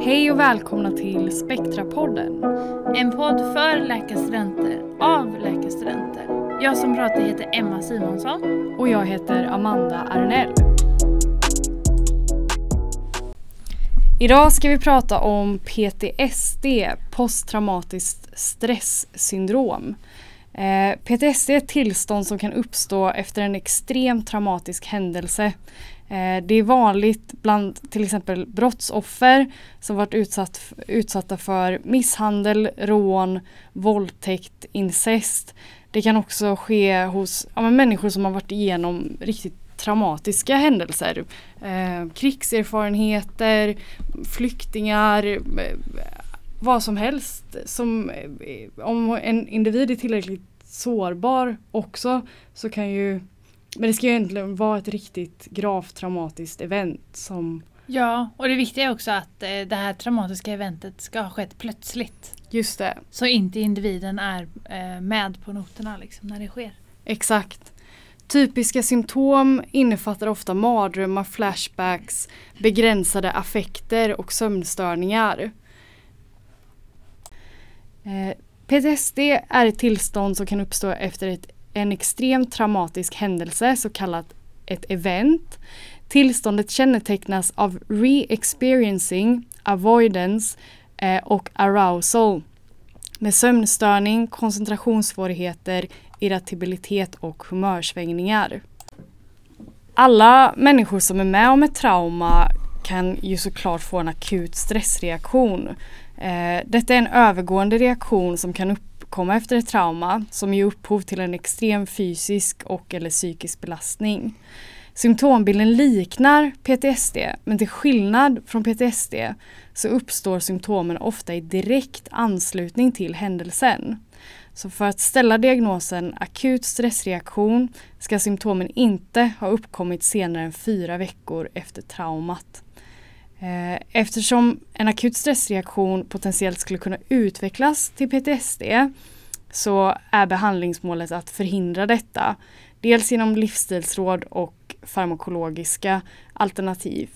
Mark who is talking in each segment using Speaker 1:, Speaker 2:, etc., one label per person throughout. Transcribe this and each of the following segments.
Speaker 1: Hej och välkomna till Spektrapodden.
Speaker 2: En podd för läkarstudenter, av läkarstudenter. Jag som pratar heter Emma Simonsson.
Speaker 1: Och jag heter Amanda Arnell. Idag ska vi prata om PTSD, posttraumatiskt stresssyndrom. Eh, PTSD är ett tillstånd som kan uppstå efter en extremt traumatisk händelse. Eh, det är vanligt bland till exempel brottsoffer som varit utsatt, utsatta för misshandel, rån, våldtäkt, incest. Det kan också ske hos ja, människor som har varit igenom riktigt traumatiska händelser. Eh, krigserfarenheter, flyktingar, eh, vad som helst. Som, eh, om en individ är tillräckligt sårbar också så kan ju men det ska ju egentligen vara ett riktigt gravt traumatiskt event som
Speaker 2: Ja, och det viktiga är också att eh, det här traumatiska eventet ska ha skett plötsligt.
Speaker 1: Just det.
Speaker 2: Så inte individen är eh, med på noterna liksom, när det sker.
Speaker 1: Exakt. Typiska symptom innefattar ofta mardrömmar, flashbacks, begränsade affekter och sömnstörningar. Eh, PTSD är ett tillstånd som kan uppstå efter ett, en extremt traumatisk händelse, så kallat ett event. Tillståndet kännetecknas av re-experiencing, avoidance eh, och arousal med sömnstörning, koncentrationssvårigheter, irritabilitet och humörsvängningar. Alla människor som är med om ett trauma kan ju såklart få en akut stressreaktion. Eh, detta är en övergående reaktion som kan uppkomma efter ett trauma som ger upphov till en extrem fysisk och eller psykisk belastning. Symptombilden liknar PTSD men till skillnad från PTSD så uppstår symptomen ofta i direkt anslutning till händelsen. Så för att ställa diagnosen akut stressreaktion ska symptomen inte ha uppkommit senare än fyra veckor efter traumat. Eh, eftersom en akut stressreaktion potentiellt skulle kunna utvecklas till PTSD så är behandlingsmålet att förhindra detta. Dels genom livsstilsråd och farmakologiska alternativ.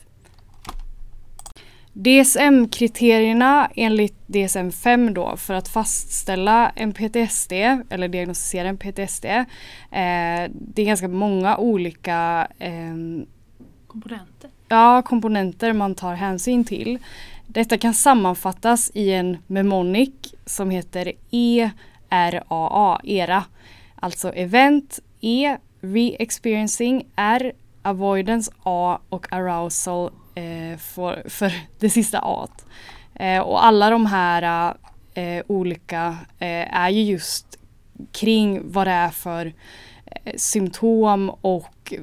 Speaker 1: DSM-kriterierna enligt DSM-5 då för att fastställa en PTSD eller diagnostisera en PTSD. Eh, det är ganska många olika eh,
Speaker 2: komponenter.
Speaker 1: Ja, komponenter man tar hänsyn till. Detta kan sammanfattas i en mnemonic som heter ERAA, ERA. Alltså event, E, re-experiencing, R, avoidance, A och arousal eh, för, för det sista A. Eh, och alla de här eh, olika eh, är ju just kring vad det är för eh, symptom och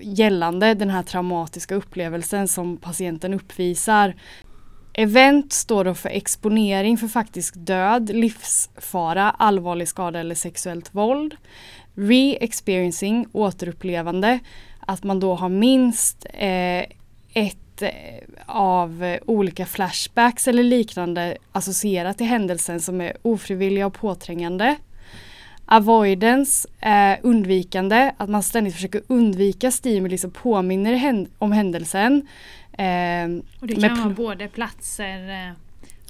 Speaker 1: gällande den här traumatiska upplevelsen som patienten uppvisar. Event står då för exponering för faktisk död, livsfara, allvarlig skada eller sexuellt våld. Re-experiencing, återupplevande, att man då har minst eh, ett eh, av eh, olika flashbacks eller liknande associerat till händelsen som är ofrivilliga och påträngande. Avoidance, eh, undvikande, att man ständigt försöker undvika stimuli som påminner om händelsen.
Speaker 2: Eh, och det kan vara både platser, eh,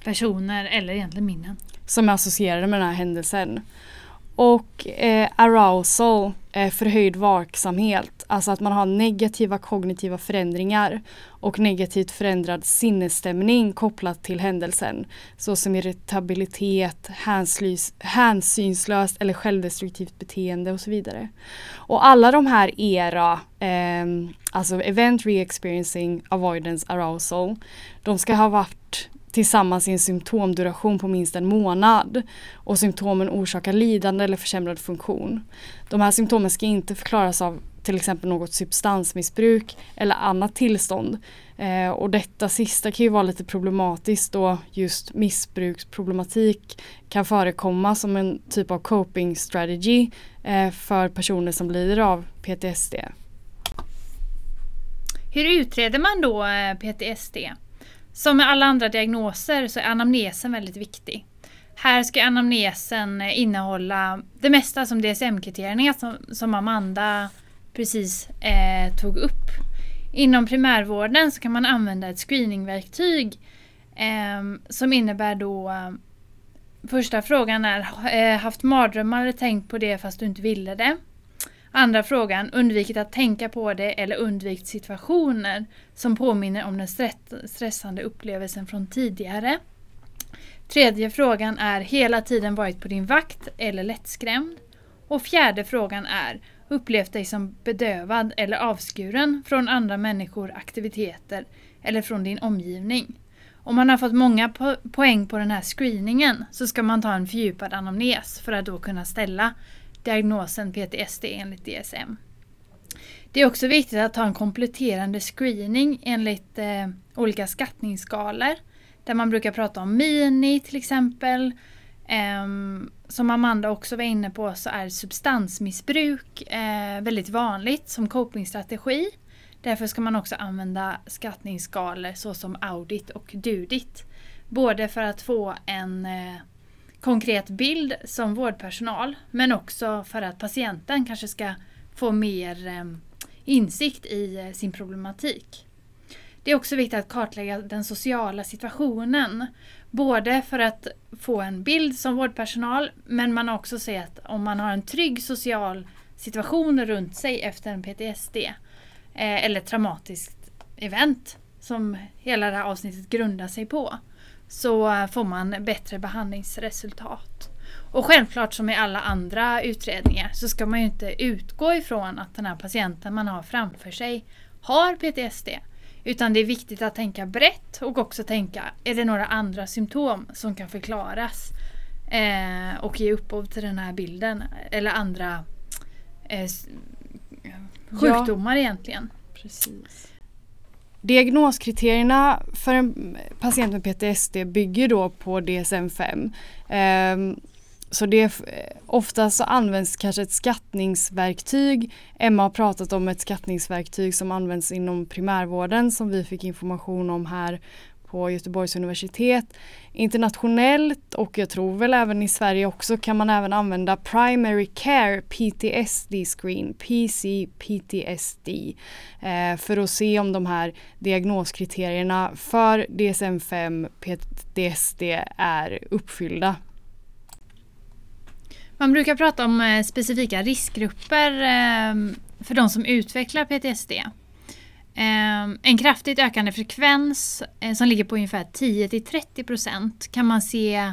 Speaker 2: personer eller egentligen minnen.
Speaker 1: Som är associerade med den här händelsen. Och eh, arousal, eh, förhöjd vaksamhet, alltså att man har negativa kognitiva förändringar och negativt förändrad sinnesstämning kopplat till händelsen. Såsom irritabilitet, hänsynslöst eller självdestruktivt beteende och så vidare. Och alla de här ERA, eh, alltså event re-experiencing, avoidance, arousal, de ska ha varit tillsammans i en symptomduration på minst en månad och symptomen orsakar lidande eller försämrad funktion. De här symptomen ska inte förklaras av till exempel något substansmissbruk eller annat tillstånd. Eh, och detta sista kan ju vara lite problematiskt då just missbruksproblematik kan förekomma som en typ av coping strategy eh, för personer som lider av PTSD.
Speaker 2: Hur utreder man då eh, PTSD? Som med alla andra diagnoser så är anamnesen väldigt viktig. Här ska anamnesen eh, innehålla det mesta som DSM-kriterierna som, som Amanda precis eh, tog upp. Inom primärvården så kan man använda ett screeningverktyg Eh, som innebär då eh, Första frågan är eh, haft mardrömmar eller tänkt på det fast du inte ville det. Andra frågan, undvikit att tänka på det eller undvikit situationer som påminner om den stressande upplevelsen från tidigare. Tredje frågan är hela tiden varit på din vakt eller lättskrämd. Och fjärde frågan är upplevt dig som bedövad eller avskuren från andra människor, aktiviteter eller från din omgivning. Om man har fått många po poäng på den här screeningen så ska man ta en fördjupad anamnes för att då kunna ställa diagnosen PTSD enligt DSM. Det är också viktigt att ha en kompletterande screening enligt eh, olika skattningsskalor. Där man brukar prata om MINI till exempel. Eh, som Amanda också var inne på så är substansmissbruk eh, väldigt vanligt som copingstrategi. Därför ska man också använda skattningsskalor såsom Audit och Dudit. Både för att få en eh, konkret bild som vårdpersonal men också för att patienten kanske ska få mer ehm, insikt i eh, sin problematik. Det är också viktigt att kartlägga den sociala situationen. Både för att få en bild som vårdpersonal men man har också sett om man har en trygg social situation runt sig efter en PTSD eh, eller traumatiskt event som hela det här avsnittet grundar sig på så får man bättre behandlingsresultat. Och självklart som i alla andra utredningar så ska man ju inte utgå ifrån att den här patienten man har framför sig har PTSD. Utan det är viktigt att tänka brett och också tänka, är det några andra symptom som kan förklaras eh, och ge upphov till den här bilden? Eller andra eh, sjukdomar ja. egentligen.
Speaker 1: Precis. Diagnoskriterierna för en patient med PTSD bygger då på DSM-5. Um, ehm, så det oftast så används kanske ett skattningsverktyg. Emma har pratat om ett skattningsverktyg som används inom primärvården som vi fick information om här på Göteborgs universitet. Internationellt och jag tror väl även i Sverige också kan man även använda Primary Care PTSD Screen, PC PTSD, eh, för att se om de här diagnoskriterierna för DSM-5 PTSD är uppfyllda.
Speaker 2: Man brukar prata om eh, specifika riskgrupper eh, för de som utvecklar PTSD. Ehm, en kraftigt ökande frekvens eh, som ligger på ungefär 10-30% kan man se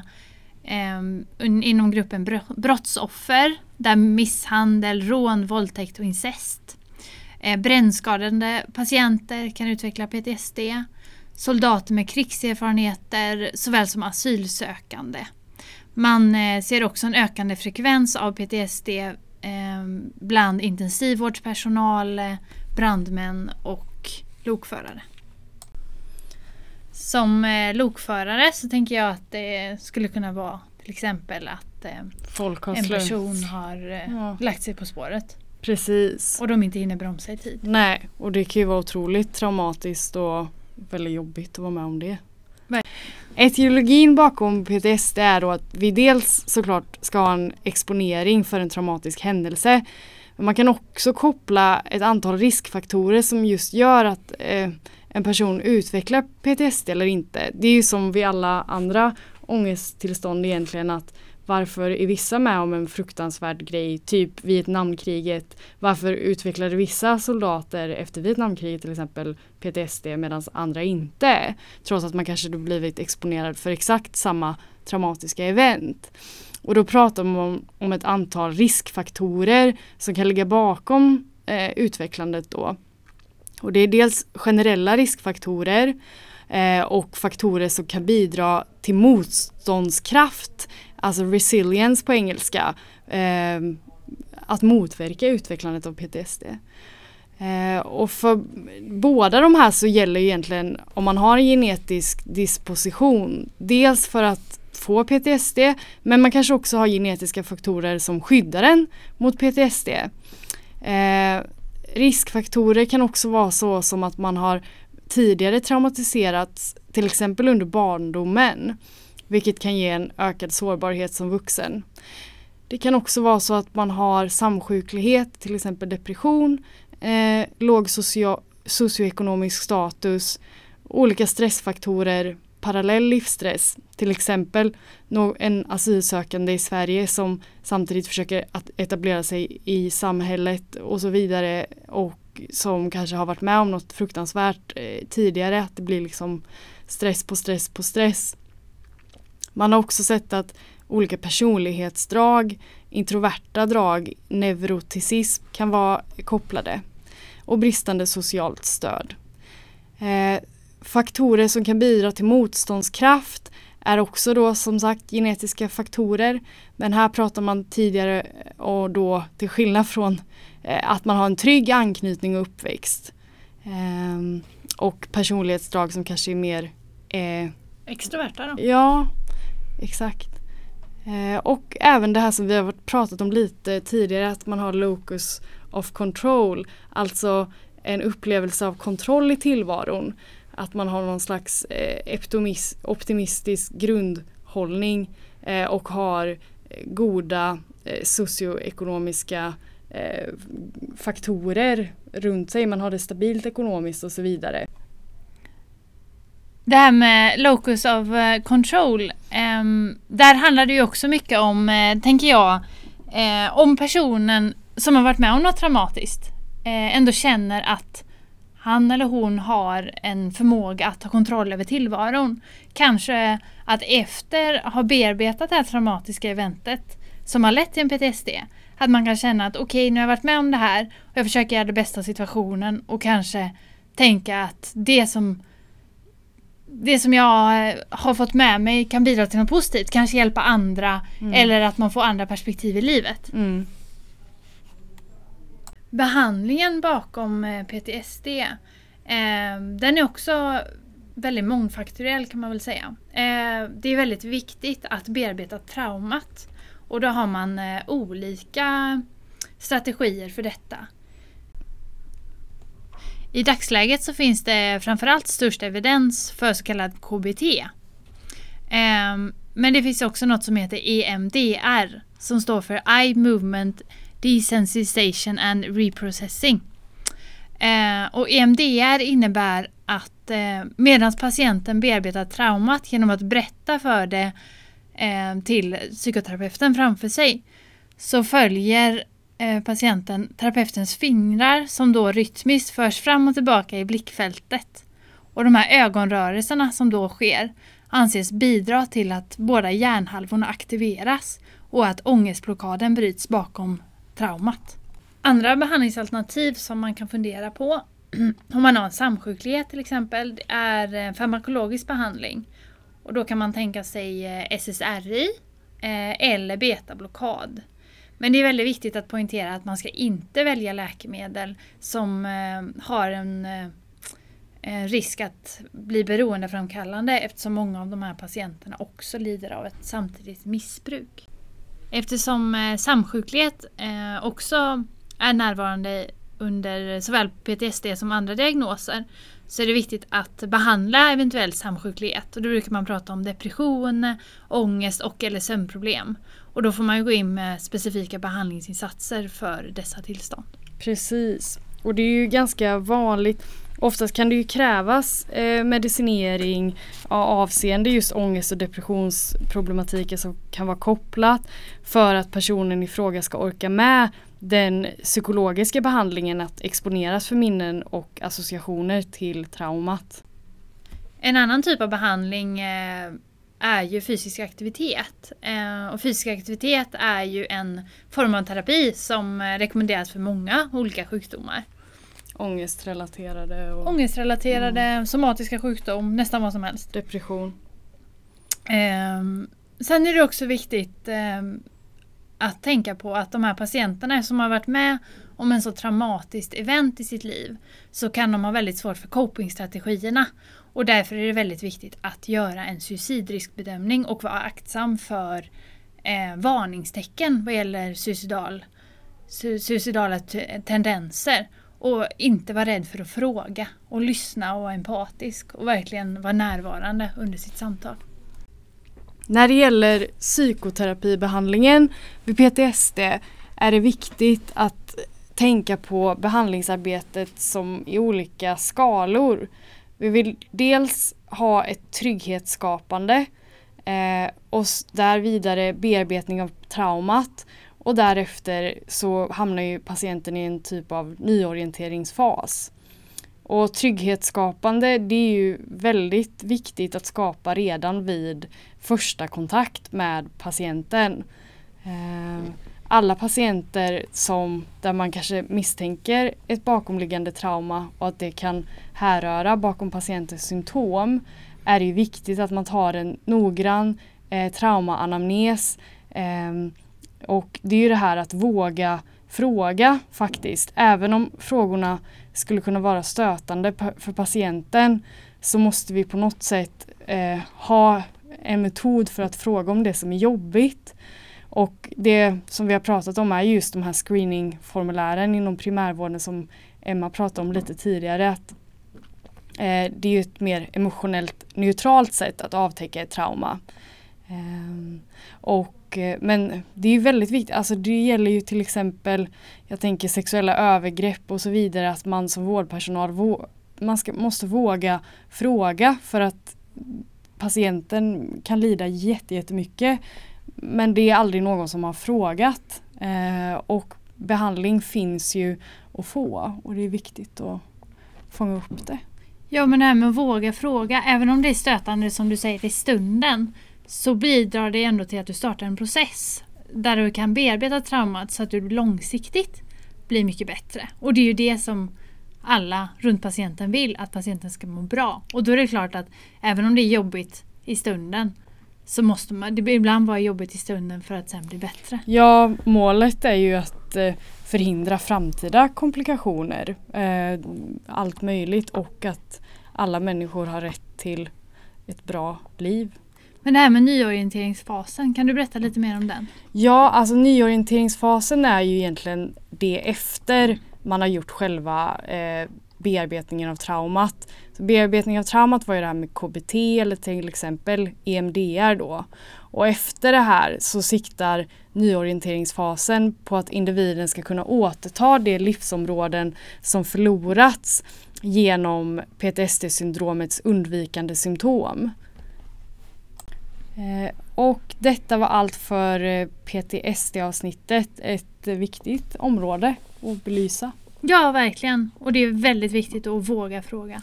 Speaker 2: ehm, inom gruppen brottsoffer där misshandel, rån, våldtäkt och incest. Eh, brännskadade patienter kan utveckla PTSD. Soldater med krigserfarenheter såväl som asylsökande. Man eh, ser också en ökande frekvens av PTSD ehm, bland intensivvårdspersonal, brandmän och lokförare. Som eh, lokförare så tänker jag att det skulle kunna vara till exempel att eh, en person har eh, ja. lagt sig på spåret.
Speaker 1: Precis.
Speaker 2: Och de inte hinner bromsa i tid.
Speaker 1: Nej, och det kan ju vara otroligt traumatiskt och väldigt jobbigt att vara med om det. Nej. Etiologin bakom PTSD är då att vi dels såklart ska ha en exponering för en traumatisk händelse men man kan också koppla ett antal riskfaktorer som just gör att eh, en person utvecklar PTSD eller inte. Det är ju som vid alla andra ångesttillstånd egentligen att varför är vissa med om en fruktansvärd grej, typ Vietnamkriget? Varför utvecklade vissa soldater efter Vietnamkriget till exempel PTSD medan andra inte? Trots att man kanske då blivit exponerad för exakt samma traumatiska event. Och då pratar man om, om ett antal riskfaktorer som kan ligga bakom eh, utvecklandet då. Och det är dels generella riskfaktorer eh, och faktorer som kan bidra till motståndskraft, alltså resilience på engelska, eh, att motverka utvecklandet av PTSD. Eh, och för båda de här så gäller egentligen om man har en genetisk disposition, dels för att få PTSD men man kanske också har genetiska faktorer som skyddar en mot PTSD. Eh, riskfaktorer kan också vara så som att man har tidigare traumatiserats till exempel under barndomen vilket kan ge en ökad sårbarhet som vuxen. Det kan också vara så att man har samsjuklighet, till exempel depression, eh, låg socio socioekonomisk status, olika stressfaktorer parallell livsstress. Till exempel en asylsökande i Sverige som samtidigt försöker att etablera sig i samhället och så vidare och som kanske har varit med om något fruktansvärt eh, tidigare. Att det blir liksom stress på stress på stress. Man har också sett att olika personlighetsdrag, introverta drag, neuroticism kan vara kopplade och bristande socialt stöd. Eh, faktorer som kan bidra till motståndskraft är också då som sagt genetiska faktorer. Men här pratar man tidigare och då till skillnad från eh, att man har en trygg anknytning och uppväxt. Eh, och personlighetsdrag som kanske är mer
Speaker 2: eh, Extroverta då?
Speaker 1: Ja, exakt. Eh, och även det här som vi har pratat om lite tidigare att man har locus of control. Alltså en upplevelse av kontroll i tillvaron. Att man har någon slags eh, optimistisk grundhållning eh, och har eh, goda eh, socioekonomiska eh, faktorer runt sig. Man har det stabilt ekonomiskt och så vidare.
Speaker 2: Det här med locus of eh, control, Ehm, där handlar det ju också mycket om, eh, tänker jag, eh, om personen som har varit med om något traumatiskt eh, ändå känner att han eller hon har en förmåga att ta kontroll över tillvaron. Kanske att efter att ha bearbetat det här traumatiska eventet som har lett till en PTSD, att man kan känna att okej, okay, nu har jag varit med om det här och jag försöker göra det bästa av situationen och kanske tänka att det som det som jag har fått med mig kan bidra till något positivt, kanske hjälpa andra mm. eller att man får andra perspektiv i livet. Mm. Behandlingen bakom eh, PTSD eh, den är också väldigt mångfaktoriell kan man väl säga. Eh, det är väldigt viktigt att bearbeta traumat och då har man eh, olika strategier för detta. I dagsläget så finns det framförallt störst evidens för så kallad KBT. Ehm, men det finns också något som heter EMDR som står för Eye Movement Desensitization and Reprocessing. Ehm, och EMDR innebär att eh, medan patienten bearbetar traumat genom att berätta för det ehm, till psykoterapeuten framför sig så följer Eh, patienten terapeutens fingrar som då rytmiskt förs fram och tillbaka i blickfältet. Och de här ögonrörelserna som då sker anses bidra till att båda hjärnhalvorna aktiveras och att ångestblockaden bryts bakom traumat. Andra behandlingsalternativ som man kan fundera på om man har en samsjuklighet till exempel, är eh, farmakologisk behandling. Och då kan man tänka sig eh, SSRI eller betablockad. Men det är väldigt viktigt att poängtera att man ska inte välja läkemedel som eh, har eh, en risk att bli beroendeframkallande eftersom många av de här patienterna också lider av ett samtidigt missbruk. Eftersom eh, samsjuklighet också är närvarande under såväl PTSD som andra diagnoser så är det viktigt att behandla eventuell samsjuklighet. Och då brukar man prata om depression, ångest och eller sömnproblem. Och då får man ju gå in med specifika behandlingsinsatser för dessa tillstånd.
Speaker 1: Precis. Och det är ju ganska vanligt Oftast kan det ju krävas eh, medicinering avseende just ångest och depressionsproblematiken som kan vara kopplat för att personen i fråga ska orka med den psykologiska behandlingen att exponeras för minnen och associationer till traumat.
Speaker 2: En annan typ av behandling eh, är ju fysisk aktivitet. Eh, och fysisk aktivitet är ju en form av terapi som eh, rekommenderas för många olika sjukdomar.
Speaker 1: Ångestrelaterade? Och,
Speaker 2: Ångestrelaterade, mm. somatiska sjukdom, nästan vad som helst.
Speaker 1: Depression.
Speaker 2: Um, sen är det också viktigt um, att tänka på att de här patienterna som har varit med om en så traumatiskt event i sitt liv så kan de ha väldigt svårt för copingstrategierna. Och därför är det väldigt viktigt att göra en suicidriskbedömning och vara aktsam för eh, varningstecken vad gäller suicidal, su suicidala tendenser. Och inte vara rädd för att fråga och lyssna och vara empatisk och verkligen vara närvarande under sitt samtal.
Speaker 1: När det gäller psykoterapibehandlingen vid PTSD är det viktigt att tänka på behandlingsarbetet som i olika skalor. Vi vill dels ha ett trygghetsskapande eh, och där vidare bearbetning av traumat och därefter så hamnar ju patienten i en typ av nyorienteringsfas. Och trygghetsskapande det är ju väldigt viktigt att skapa redan vid första kontakt med patienten. Ehm, alla patienter som, där man kanske misstänker ett bakomliggande trauma och att det kan härröra bakom patientens symptom är det ju viktigt att man tar en noggrann eh, traumaanamnes eh, och det är ju det här att våga fråga faktiskt. Även om frågorna skulle kunna vara stötande för patienten så måste vi på något sätt eh, ha en metod för att fråga om det som är jobbigt. Och det som vi har pratat om är just de här screeningformulären inom primärvården som Emma pratade om lite tidigare. Att, eh, det är ett mer emotionellt neutralt sätt att avtäcka ett trauma. Eh, och, och, eh, men det är ju väldigt viktigt, alltså det gäller ju till exempel jag tänker sexuella övergrepp och så vidare att man som vårdpersonal man ska, måste våga fråga för att patienten kan lida jättemycket men det är aldrig någon som har frågat. Eh, och behandling finns ju att få och det är viktigt att fånga upp det.
Speaker 2: Ja men det här med att våga fråga, även om det är stötande som du säger i stunden så bidrar det ändå till att du startar en process där du kan bearbeta traumat så att du långsiktigt blir mycket bättre. Och det är ju det som alla runt patienten vill, att patienten ska må bra. Och då är det klart att även om det är jobbigt i stunden så måste man, det ibland vara jobbigt i stunden för att sen bli bättre.
Speaker 1: Ja, målet är ju att eh, förhindra framtida komplikationer. Eh, allt möjligt och att alla människor har rätt till ett bra liv.
Speaker 2: Men det här med nyorienteringsfasen, kan du berätta lite mer om den?
Speaker 1: Ja, alltså nyorienteringsfasen är ju egentligen det efter man har gjort själva eh, bearbetningen av traumat. Så bearbetning av traumat var ju det här med KBT eller till exempel EMDR då. Och efter det här så siktar nyorienteringsfasen på att individen ska kunna återta de livsområden som förlorats genom PTSD-syndromets undvikande symptom. Eh, och detta var allt för eh, PTSD-avsnittet. Ett viktigt område att belysa.
Speaker 2: Ja, verkligen. Och det är väldigt viktigt att våga fråga.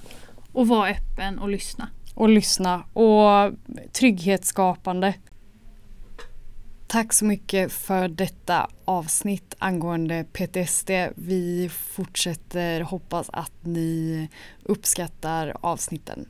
Speaker 2: Och vara öppen och lyssna.
Speaker 1: Och lyssna. Och trygghetsskapande. Tack så mycket för detta avsnitt angående PTSD. Vi fortsätter hoppas att ni uppskattar avsnitten.